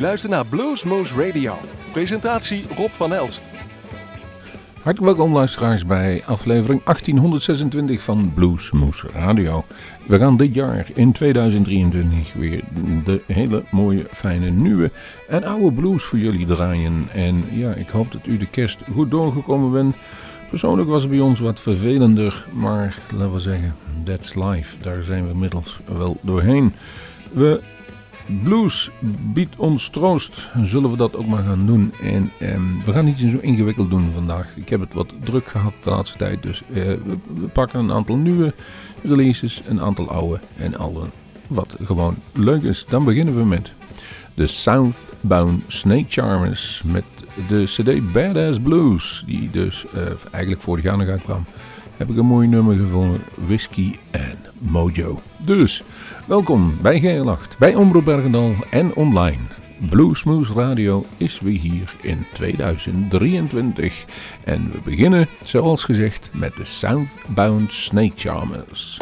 luistert naar Bluesmoose Radio. Presentatie Rob van Elst. Hartelijk welkom luisteraars bij aflevering 1826 van Bluesmoose Radio. We gaan dit jaar in 2023 weer de hele mooie, fijne, nieuwe en oude blues voor jullie draaien. En ja, ik hoop dat u de kerst goed doorgekomen bent. Persoonlijk was het bij ons wat vervelender, maar laten we zeggen, that's life. Daar zijn we inmiddels wel doorheen. We Blues biedt ons troost. Zullen we dat ook maar gaan doen. En ehm, we gaan niet zo ingewikkeld doen vandaag. Ik heb het wat druk gehad de laatste tijd. Dus eh, we, pakken een aantal nieuwe releases, een aantal oude en alle wat gewoon leuk is. Dan beginnen we met de Southbound Snake Charmers met de CD Badass Blues. Die dus uh, eigenlijk vorig jaar nog uitkwam. Heb ik een mooi nummer gevonden. Whiskey and Mojo. Dus, welkom bij GL8, bij Omroep Bergendal en online. Bluesmoose Radio is weer hier in 2023. En we beginnen, zoals gezegd, met de Southbound Snake Charmers.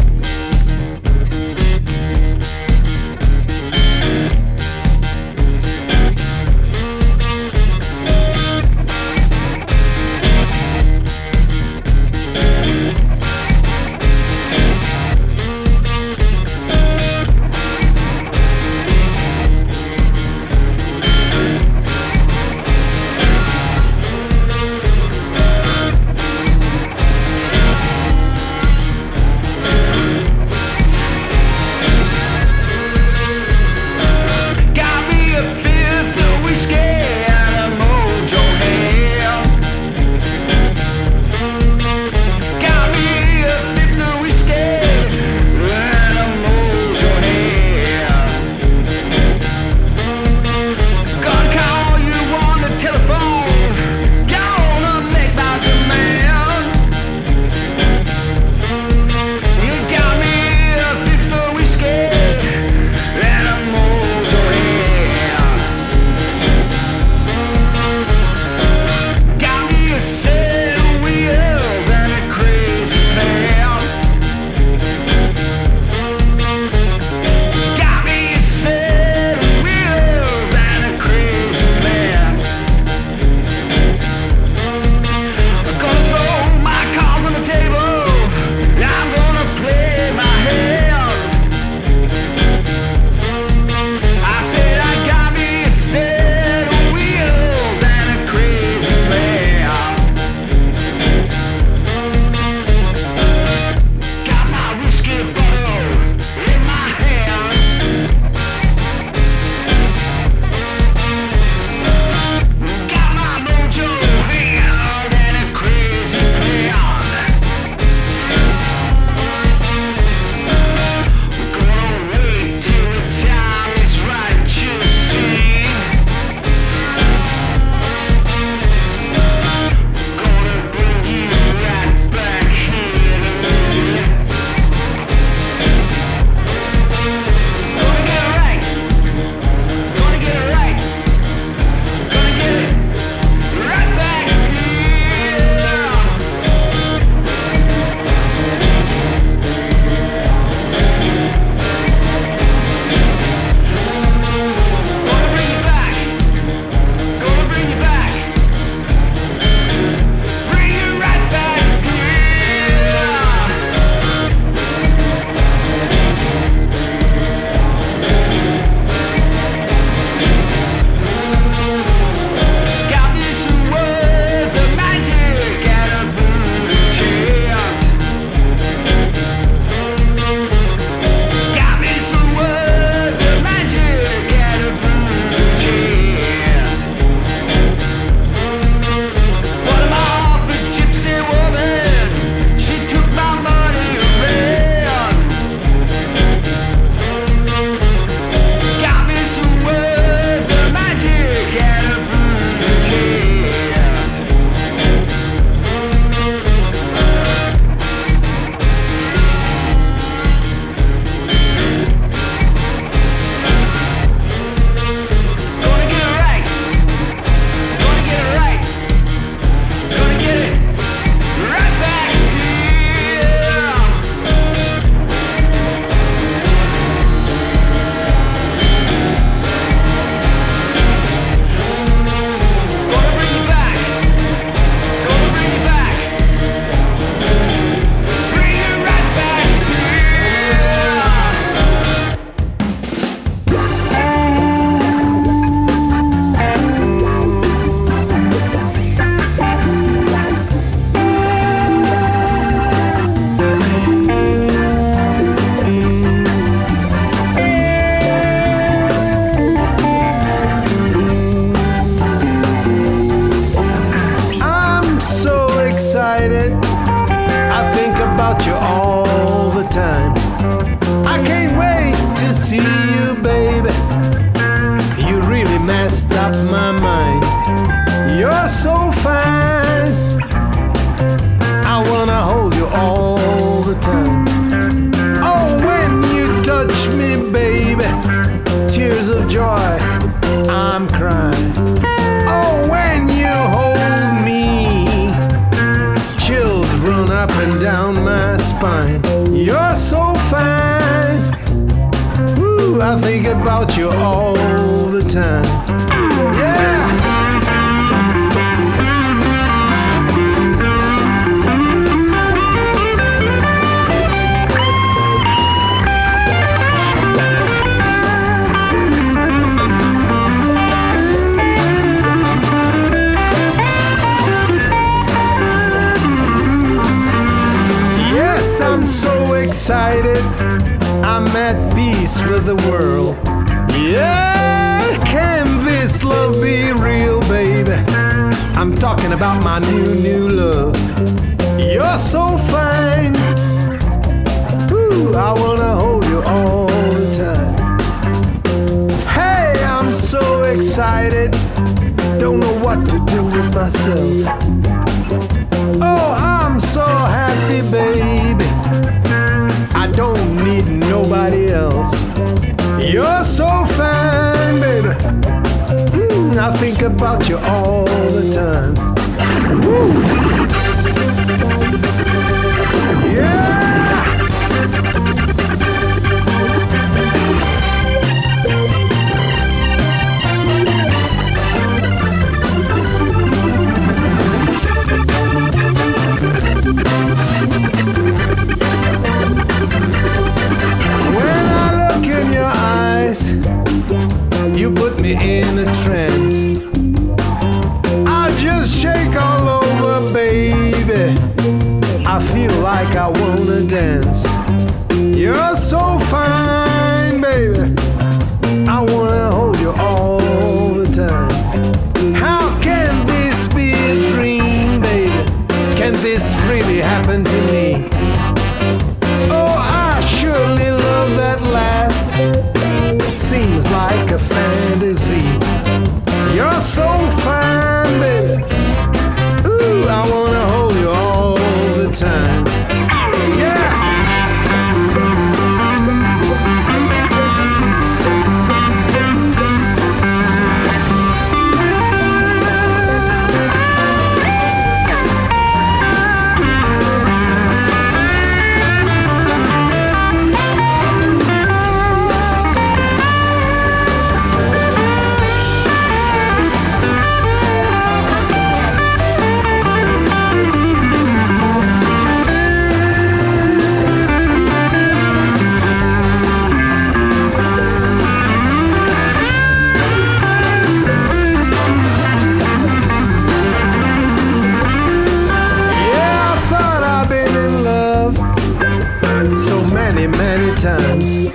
many, many times.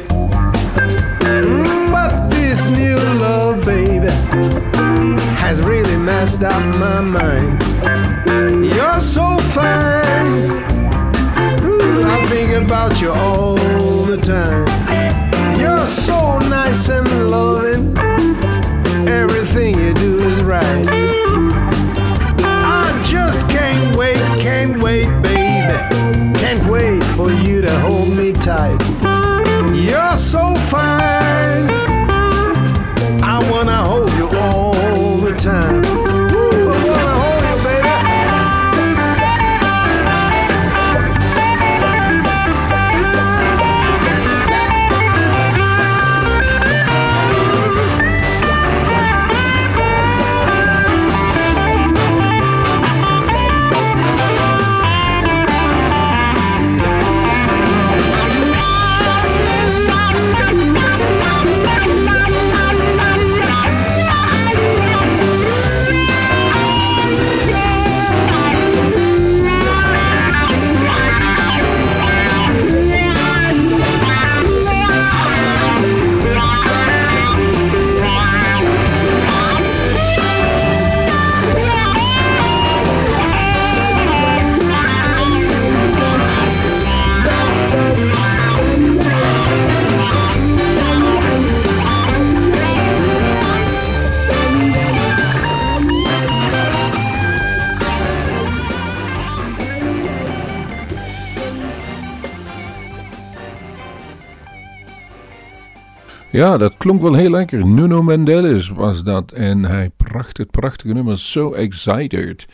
Mm, but this new love, baby, has really messed up my mind. You're so fine. I think about you all the time. You're so nice and loving. Everything you do is right. You're so fine. Ja, dat klonk wel heel lekker. Nuno Mendeles was dat. En hij bracht het prachtige nummer So Excited.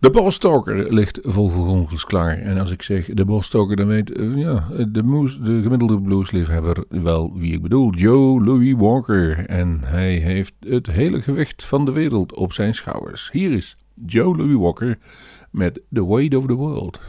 De Ballstalker ligt vol klaar. En als ik zeg de Ballstalker, dan weet ja, de, de gemiddelde bluesliefhebber wel wie ik bedoel. Joe Louis Walker. En hij heeft het hele gewicht van de wereld op zijn schouders. Hier is Joe Louis Walker met The Weight of the World.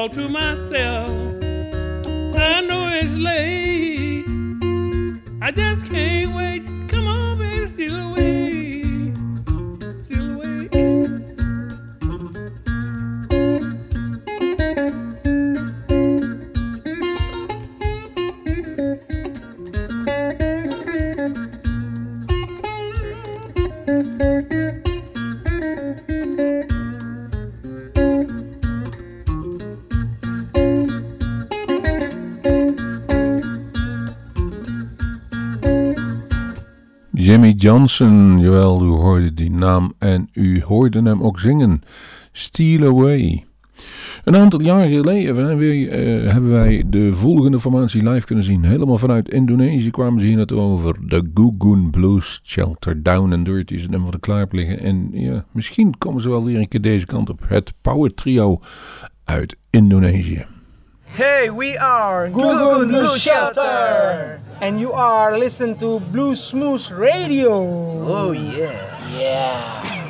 All to myself. Johnson, jawel, u hoorde die naam en u hoorde hem ook zingen. Steal Away. Een aantal jaren geleden hebben wij, eh, hebben wij de volgende formatie live kunnen zien. Helemaal vanuit Indonesië kwamen ze hier naartoe over. De Gugun Blues Shelter Down and Dirty is het nummer wat klaar liggen. En ja, misschien komen ze wel weer een keer deze kant op. Het Power Trio uit Indonesië. Hey, we are Google Blue Shelter. And you are listening to Blue Smooth Radio. Oh yeah. Yeah.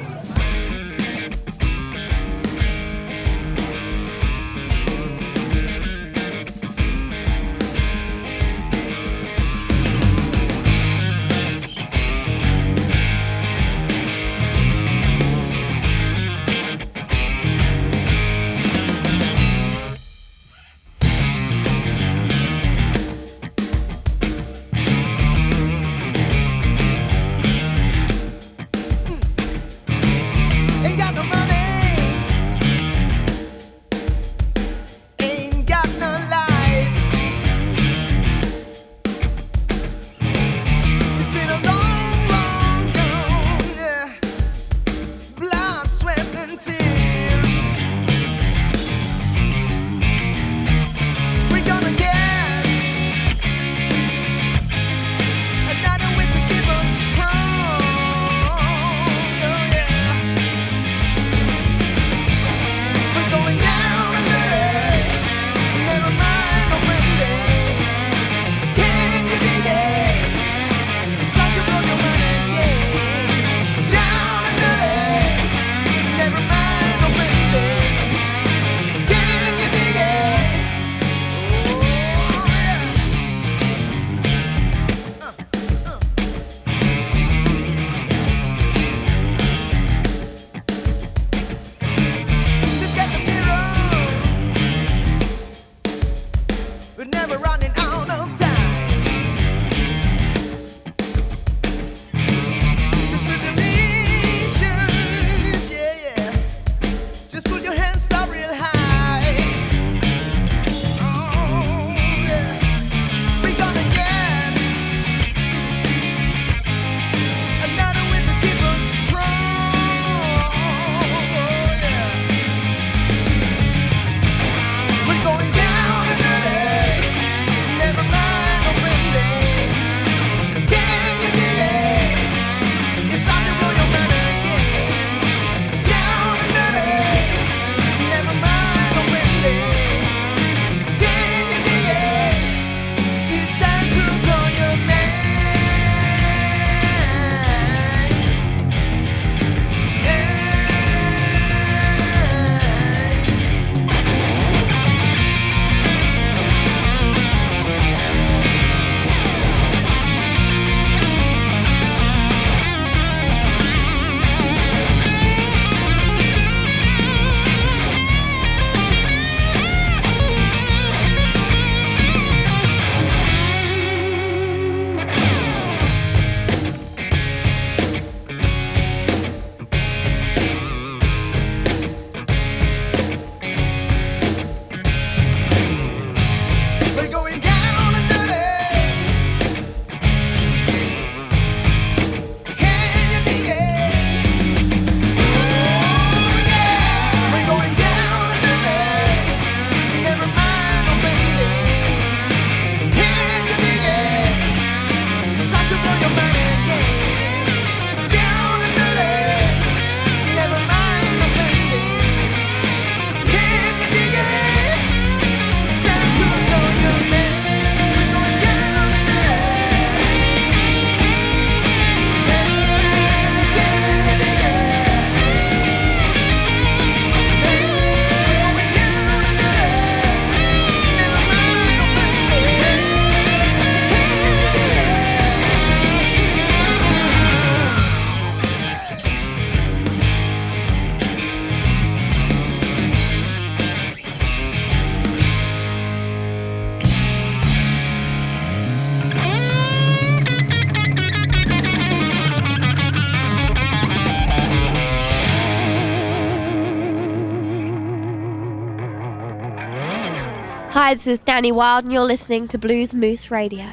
Hi, this is Danny Wild, and you're listening to Blues Moose Radio.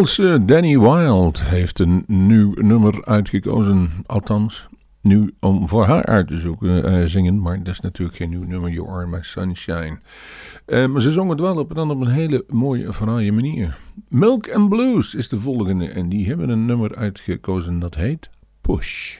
Engelse eh, Danny Wild heeft een nieuw nummer uitgekozen. Althans, nu om voor haar uit te zoeken, eh, zingen. Maar dat is natuurlijk geen nieuw nummer, You Are My Sunshine. Eh, maar ze zong het wel op, dan op een hele mooie, fraaie manier. Milk and Blues is de volgende. En die hebben een nummer uitgekozen dat heet Push.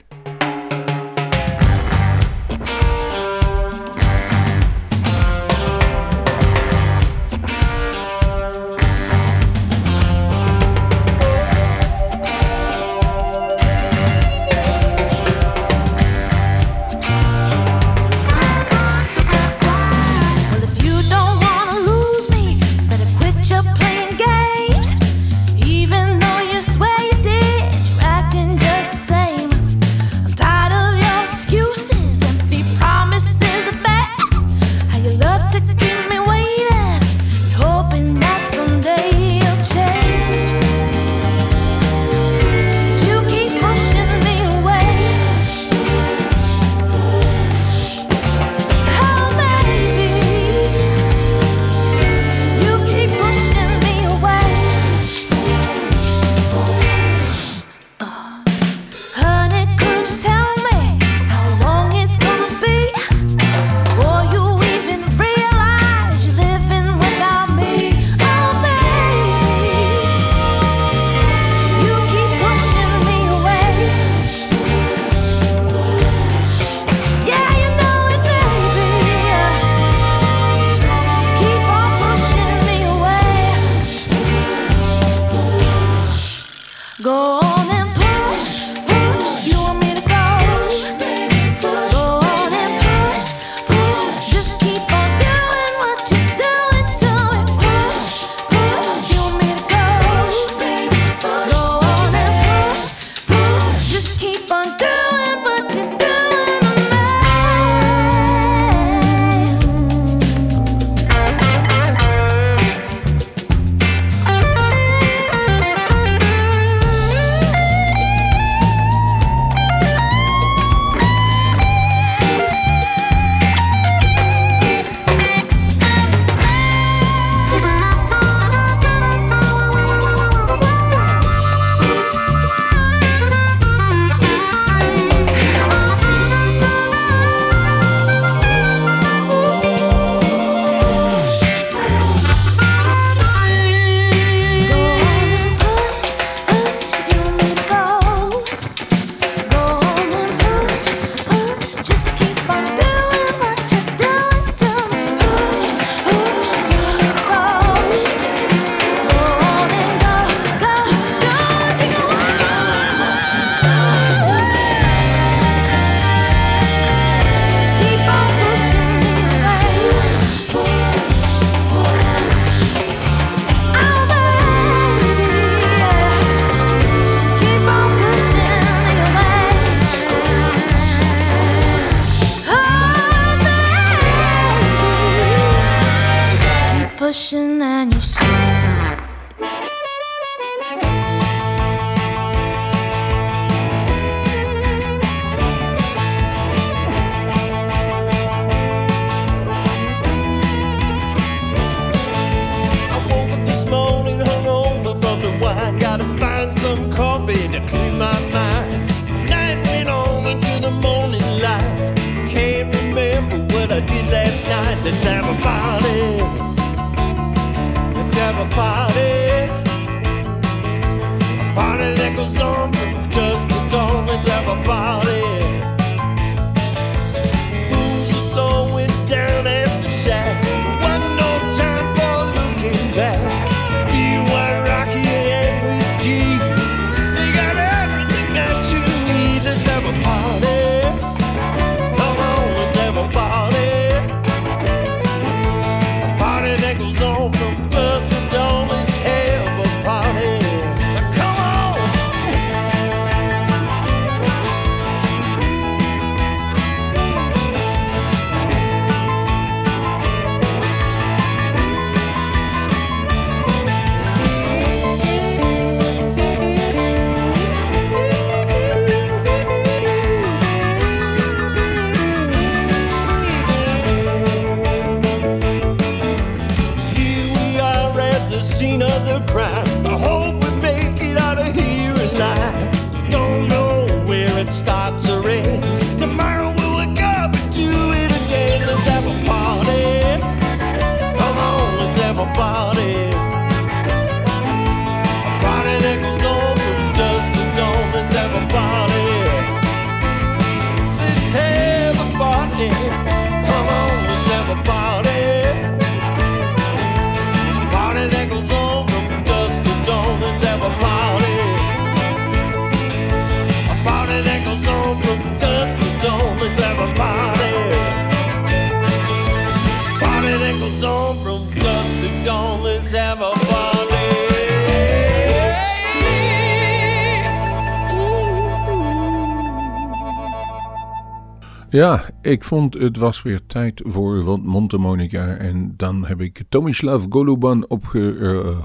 Ja, ik vond het was weer tijd voor wat Montemonica. En dan heb ik Tomislav Goluban eh, eh,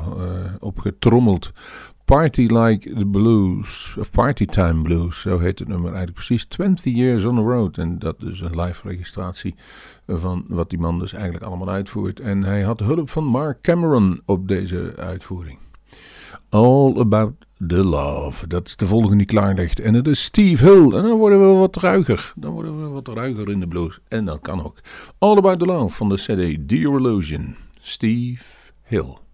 opgetrommeld. Party Like the Blues, of Party Time Blues, zo heet het nummer eigenlijk precies. 20 Years on the Road. En dat is een live registratie van wat die man dus eigenlijk allemaal uitvoert. En hij had hulp van Mark Cameron op deze uitvoering. All About The Love. Dat is de volgende die klaar ligt. En het is Steve Hill. En dan worden we wat ruiger. Dan worden we wat ruiger in de blues. En dat kan ook. All About The Love van de CD The Illusion. Steve Hill.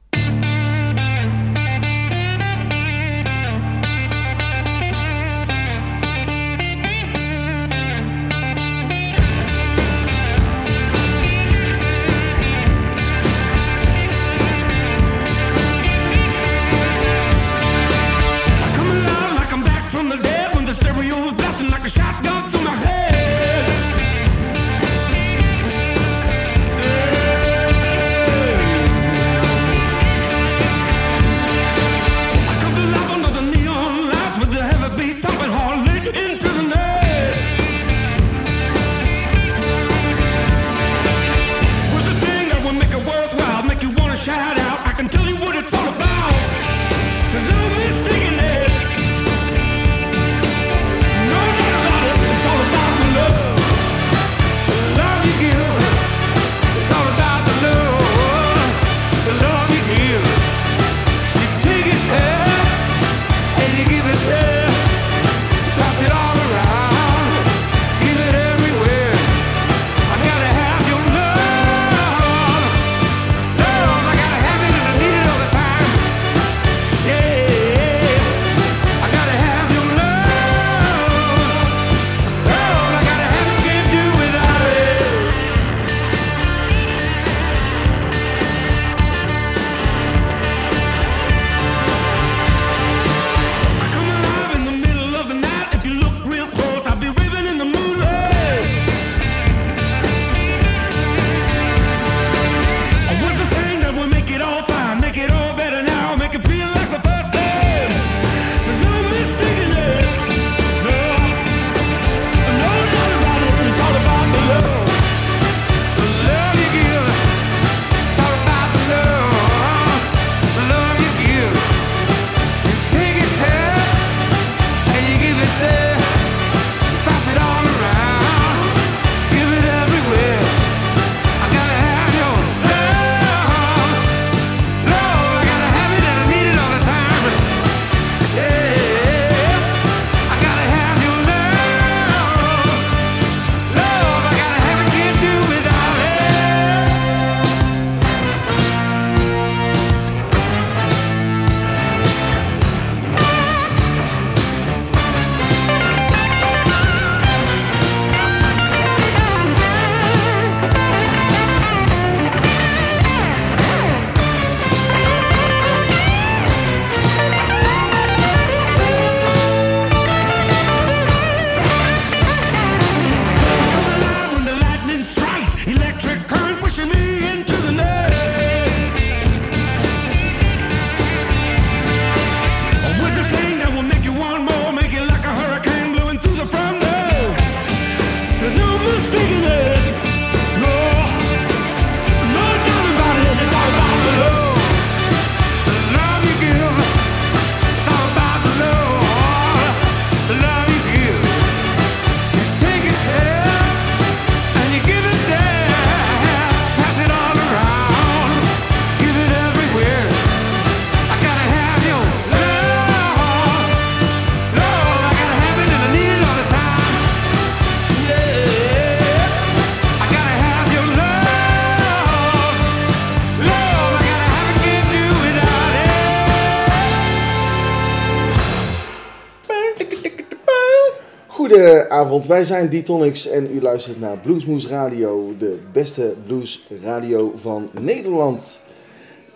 Fijne avond. Wij zijn D-Tonics en u luistert naar Bluesmoes Radio, de beste bluesradio van Nederland.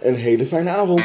Een hele fijne avond.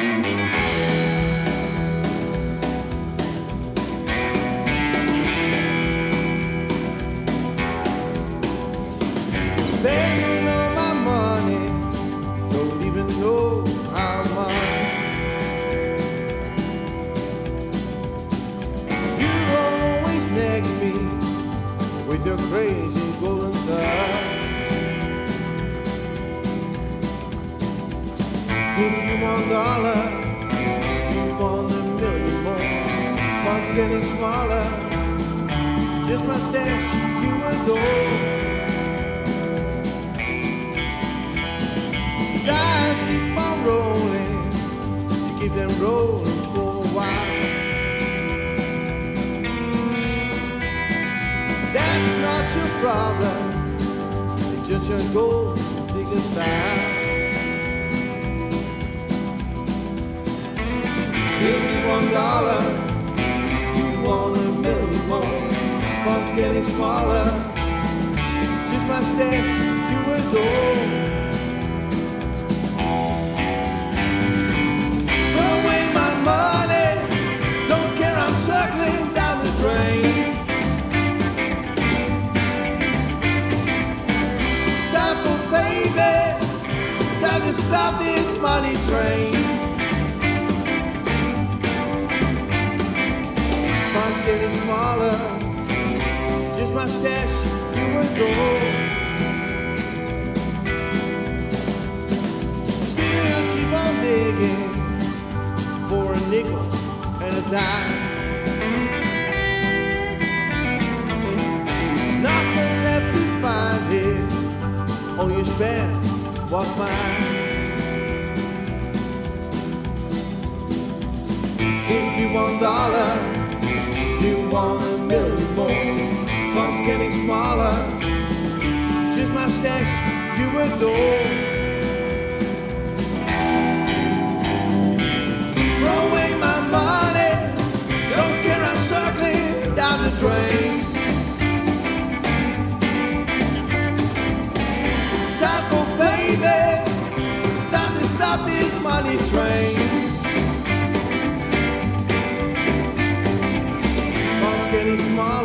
Money train. Funds getting smaller. Just my stash, you adore. Still keep on digging for a nickel and a dime. Nothing left to find here. All you spent was mine. If you want dollar, you want a million more. Fun's getting smaller. Just my stash you adore. Throw away my money. Don't care, I'm circling down the drain. For baby. Time to stop this money train. many smiles.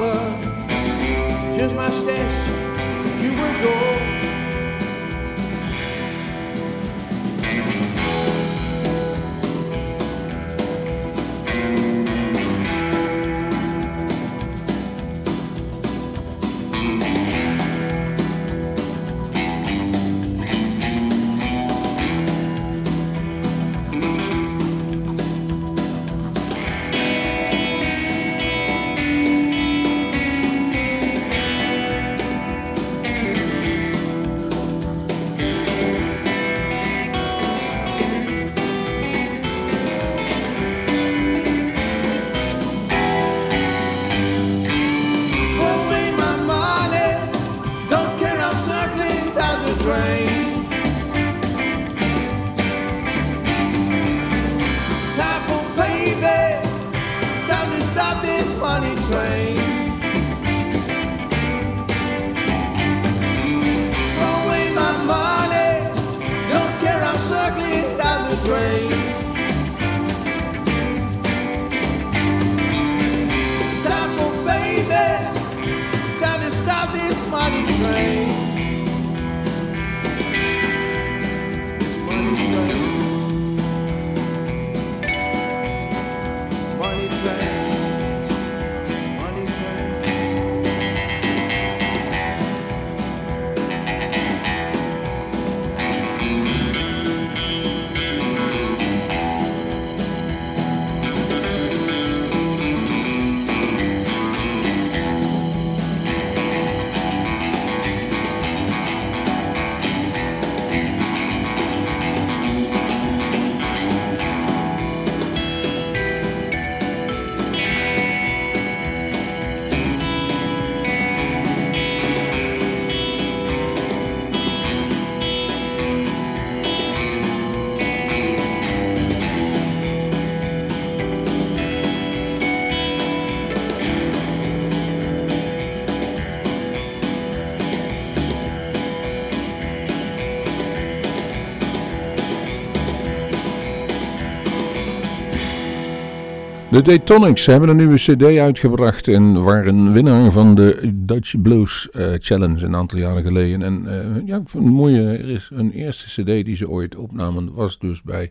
De Daytonics hebben een nieuwe CD uitgebracht en waren winnaar van de Dutch Blues eh, Challenge een aantal jaren geleden. En eh, ja, ik vond het mooie, is een eerste CD die ze ooit opnamen, was dus bij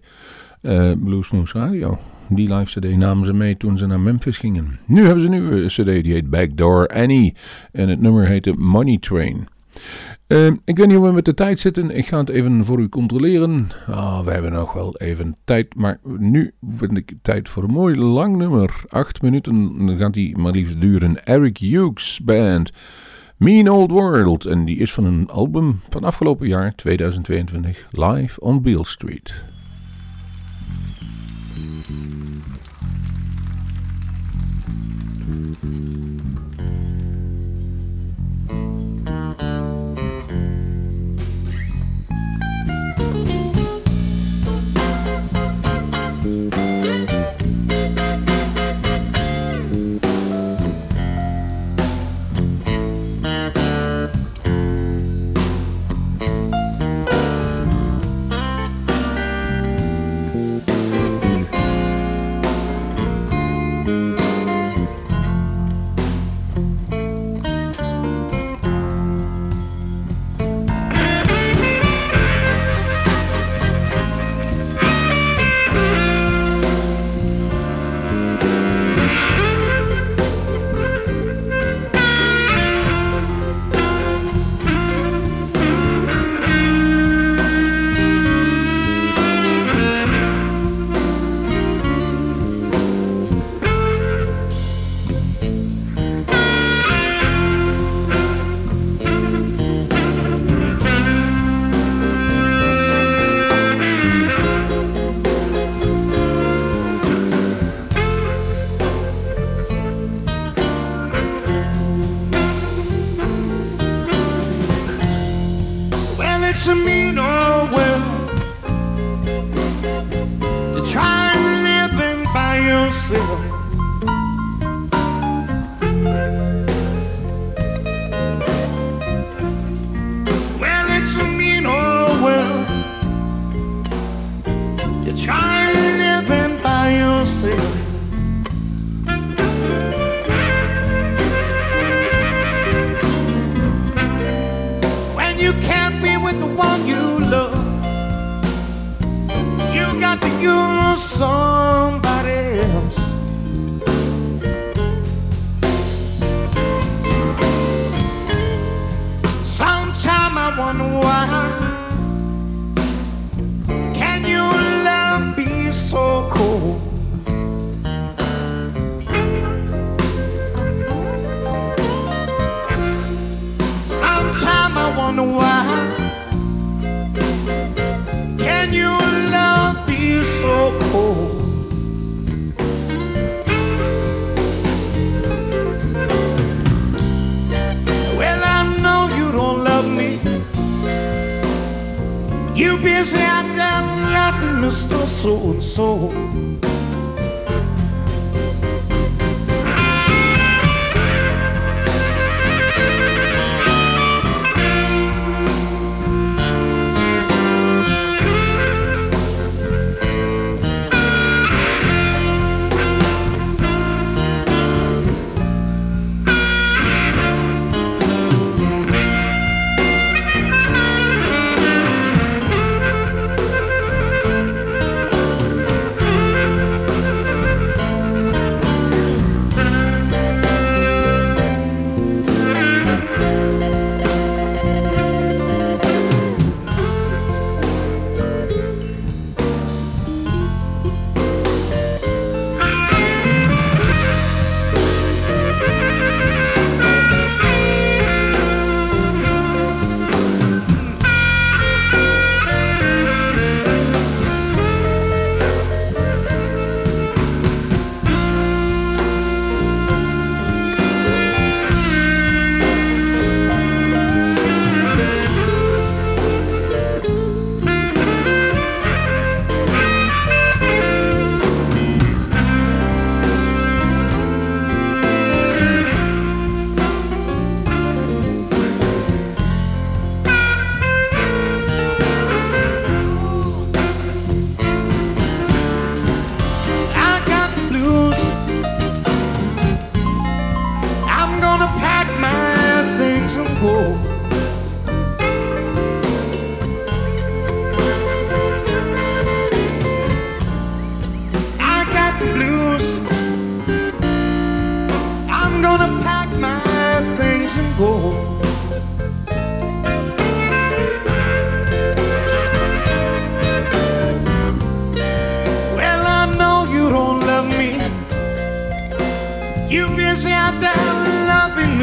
eh Bluesmoose Radio. Die live CD namen ze mee toen ze naar Memphis gingen. Nu hebben ze een nieuwe CD die heet Backdoor Annie en het nummer heette Money Train. Eh, ik weet niet hoe we met de tijd zitten. Ik ga het even voor u controleren. Ah, we hebben nog wel even tijd. Maar nu vind ik tijd voor een mooi lang nummer. Acht minuten dan gaat die maar liefst duren. Eric Hughes Band. Mean Old World. En die is van een album van afgelopen jaar, 2022. Live on Beale Street. So and so.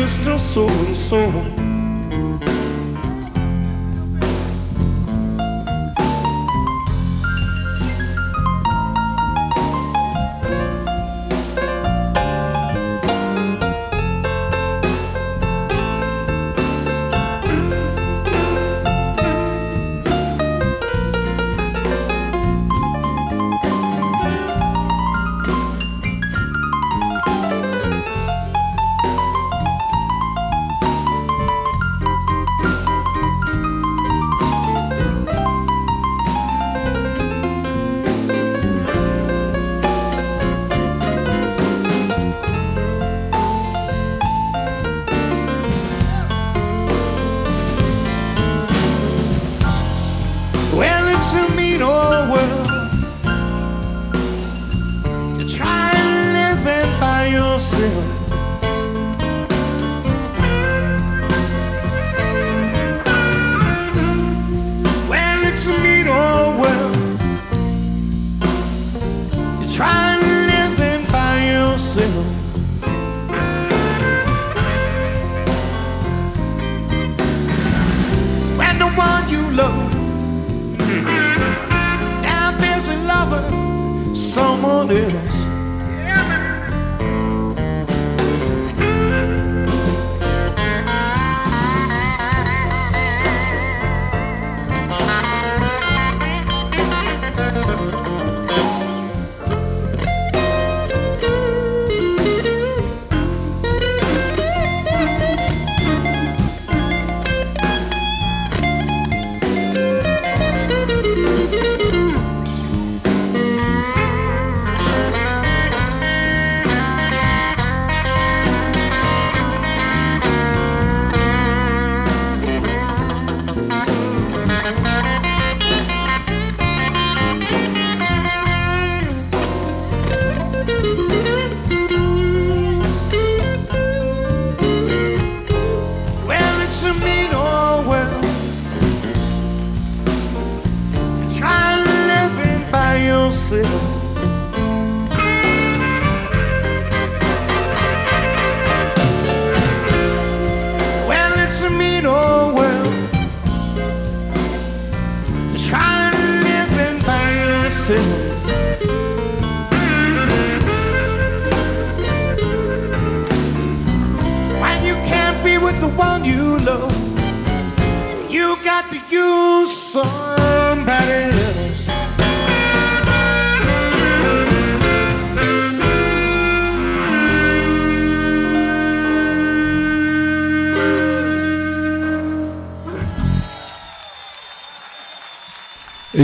Cristo sou, som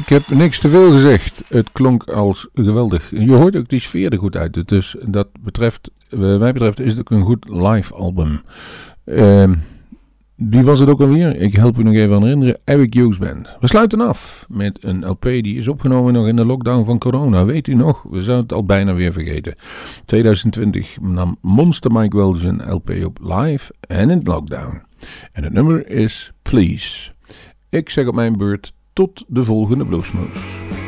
Ik heb niks te veel gezegd. Het klonk als geweldig. Je hoort ook die sfeer er goed uit. Dus dat betreft, wat mij betreft is het ook een goed live album. Ehm, wie was het ook alweer? Ik help u nog even aan herinneren. Eric Hughes Band. We sluiten af met een LP die is opgenomen nog in de lockdown van corona. Weet u nog? We zouden het al bijna weer vergeten. 2020 nam Monster Mike Wells een LP op live en in lockdown. En het nummer is Please. Ik zeg op mijn beurt tot de volgende Bluesmoes.